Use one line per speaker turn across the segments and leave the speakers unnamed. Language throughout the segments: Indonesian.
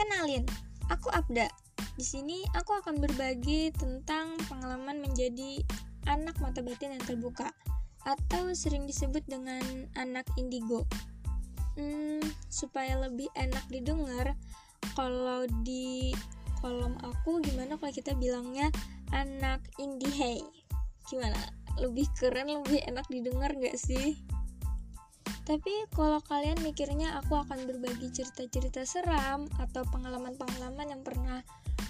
Kenalin, aku Abda. Di sini aku akan berbagi tentang pengalaman menjadi anak mata batin yang terbuka atau sering disebut dengan anak indigo. Hmm, supaya lebih enak didengar, kalau di kolom aku gimana kalau kita bilangnya anak indie Gimana? Lebih keren, lebih enak didengar gak sih? Tapi kalau kalian mikirnya aku akan berbagi cerita-cerita seram atau pengalaman-pengalaman yang pernah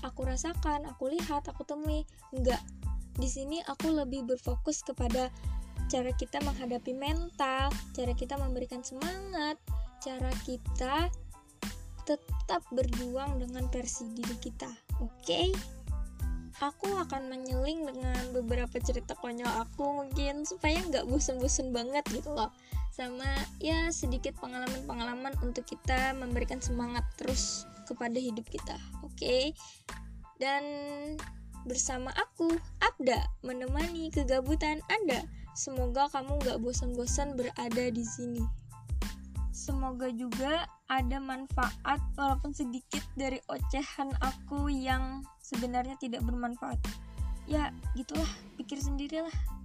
aku rasakan, aku lihat, aku temui, enggak. Di sini aku lebih berfokus kepada cara kita menghadapi mental, cara kita memberikan semangat, cara kita tetap berjuang dengan versi diri kita. Oke? Okay? Aku akan menyeling dengan beberapa cerita konyol aku mungkin supaya nggak bosen-bosen banget gitu loh. Sama ya sedikit pengalaman-pengalaman untuk kita memberikan semangat terus kepada hidup kita oke? Okay? dan bersama aku Abda menemani kegabutan Anda. Semoga kamu gak bosan-bosan berada di sini semoga juga ada manfaat walaupun sedikit dari ocehan aku yang sebenarnya tidak bermanfaat. Ya gitulah. Pikir sendirilah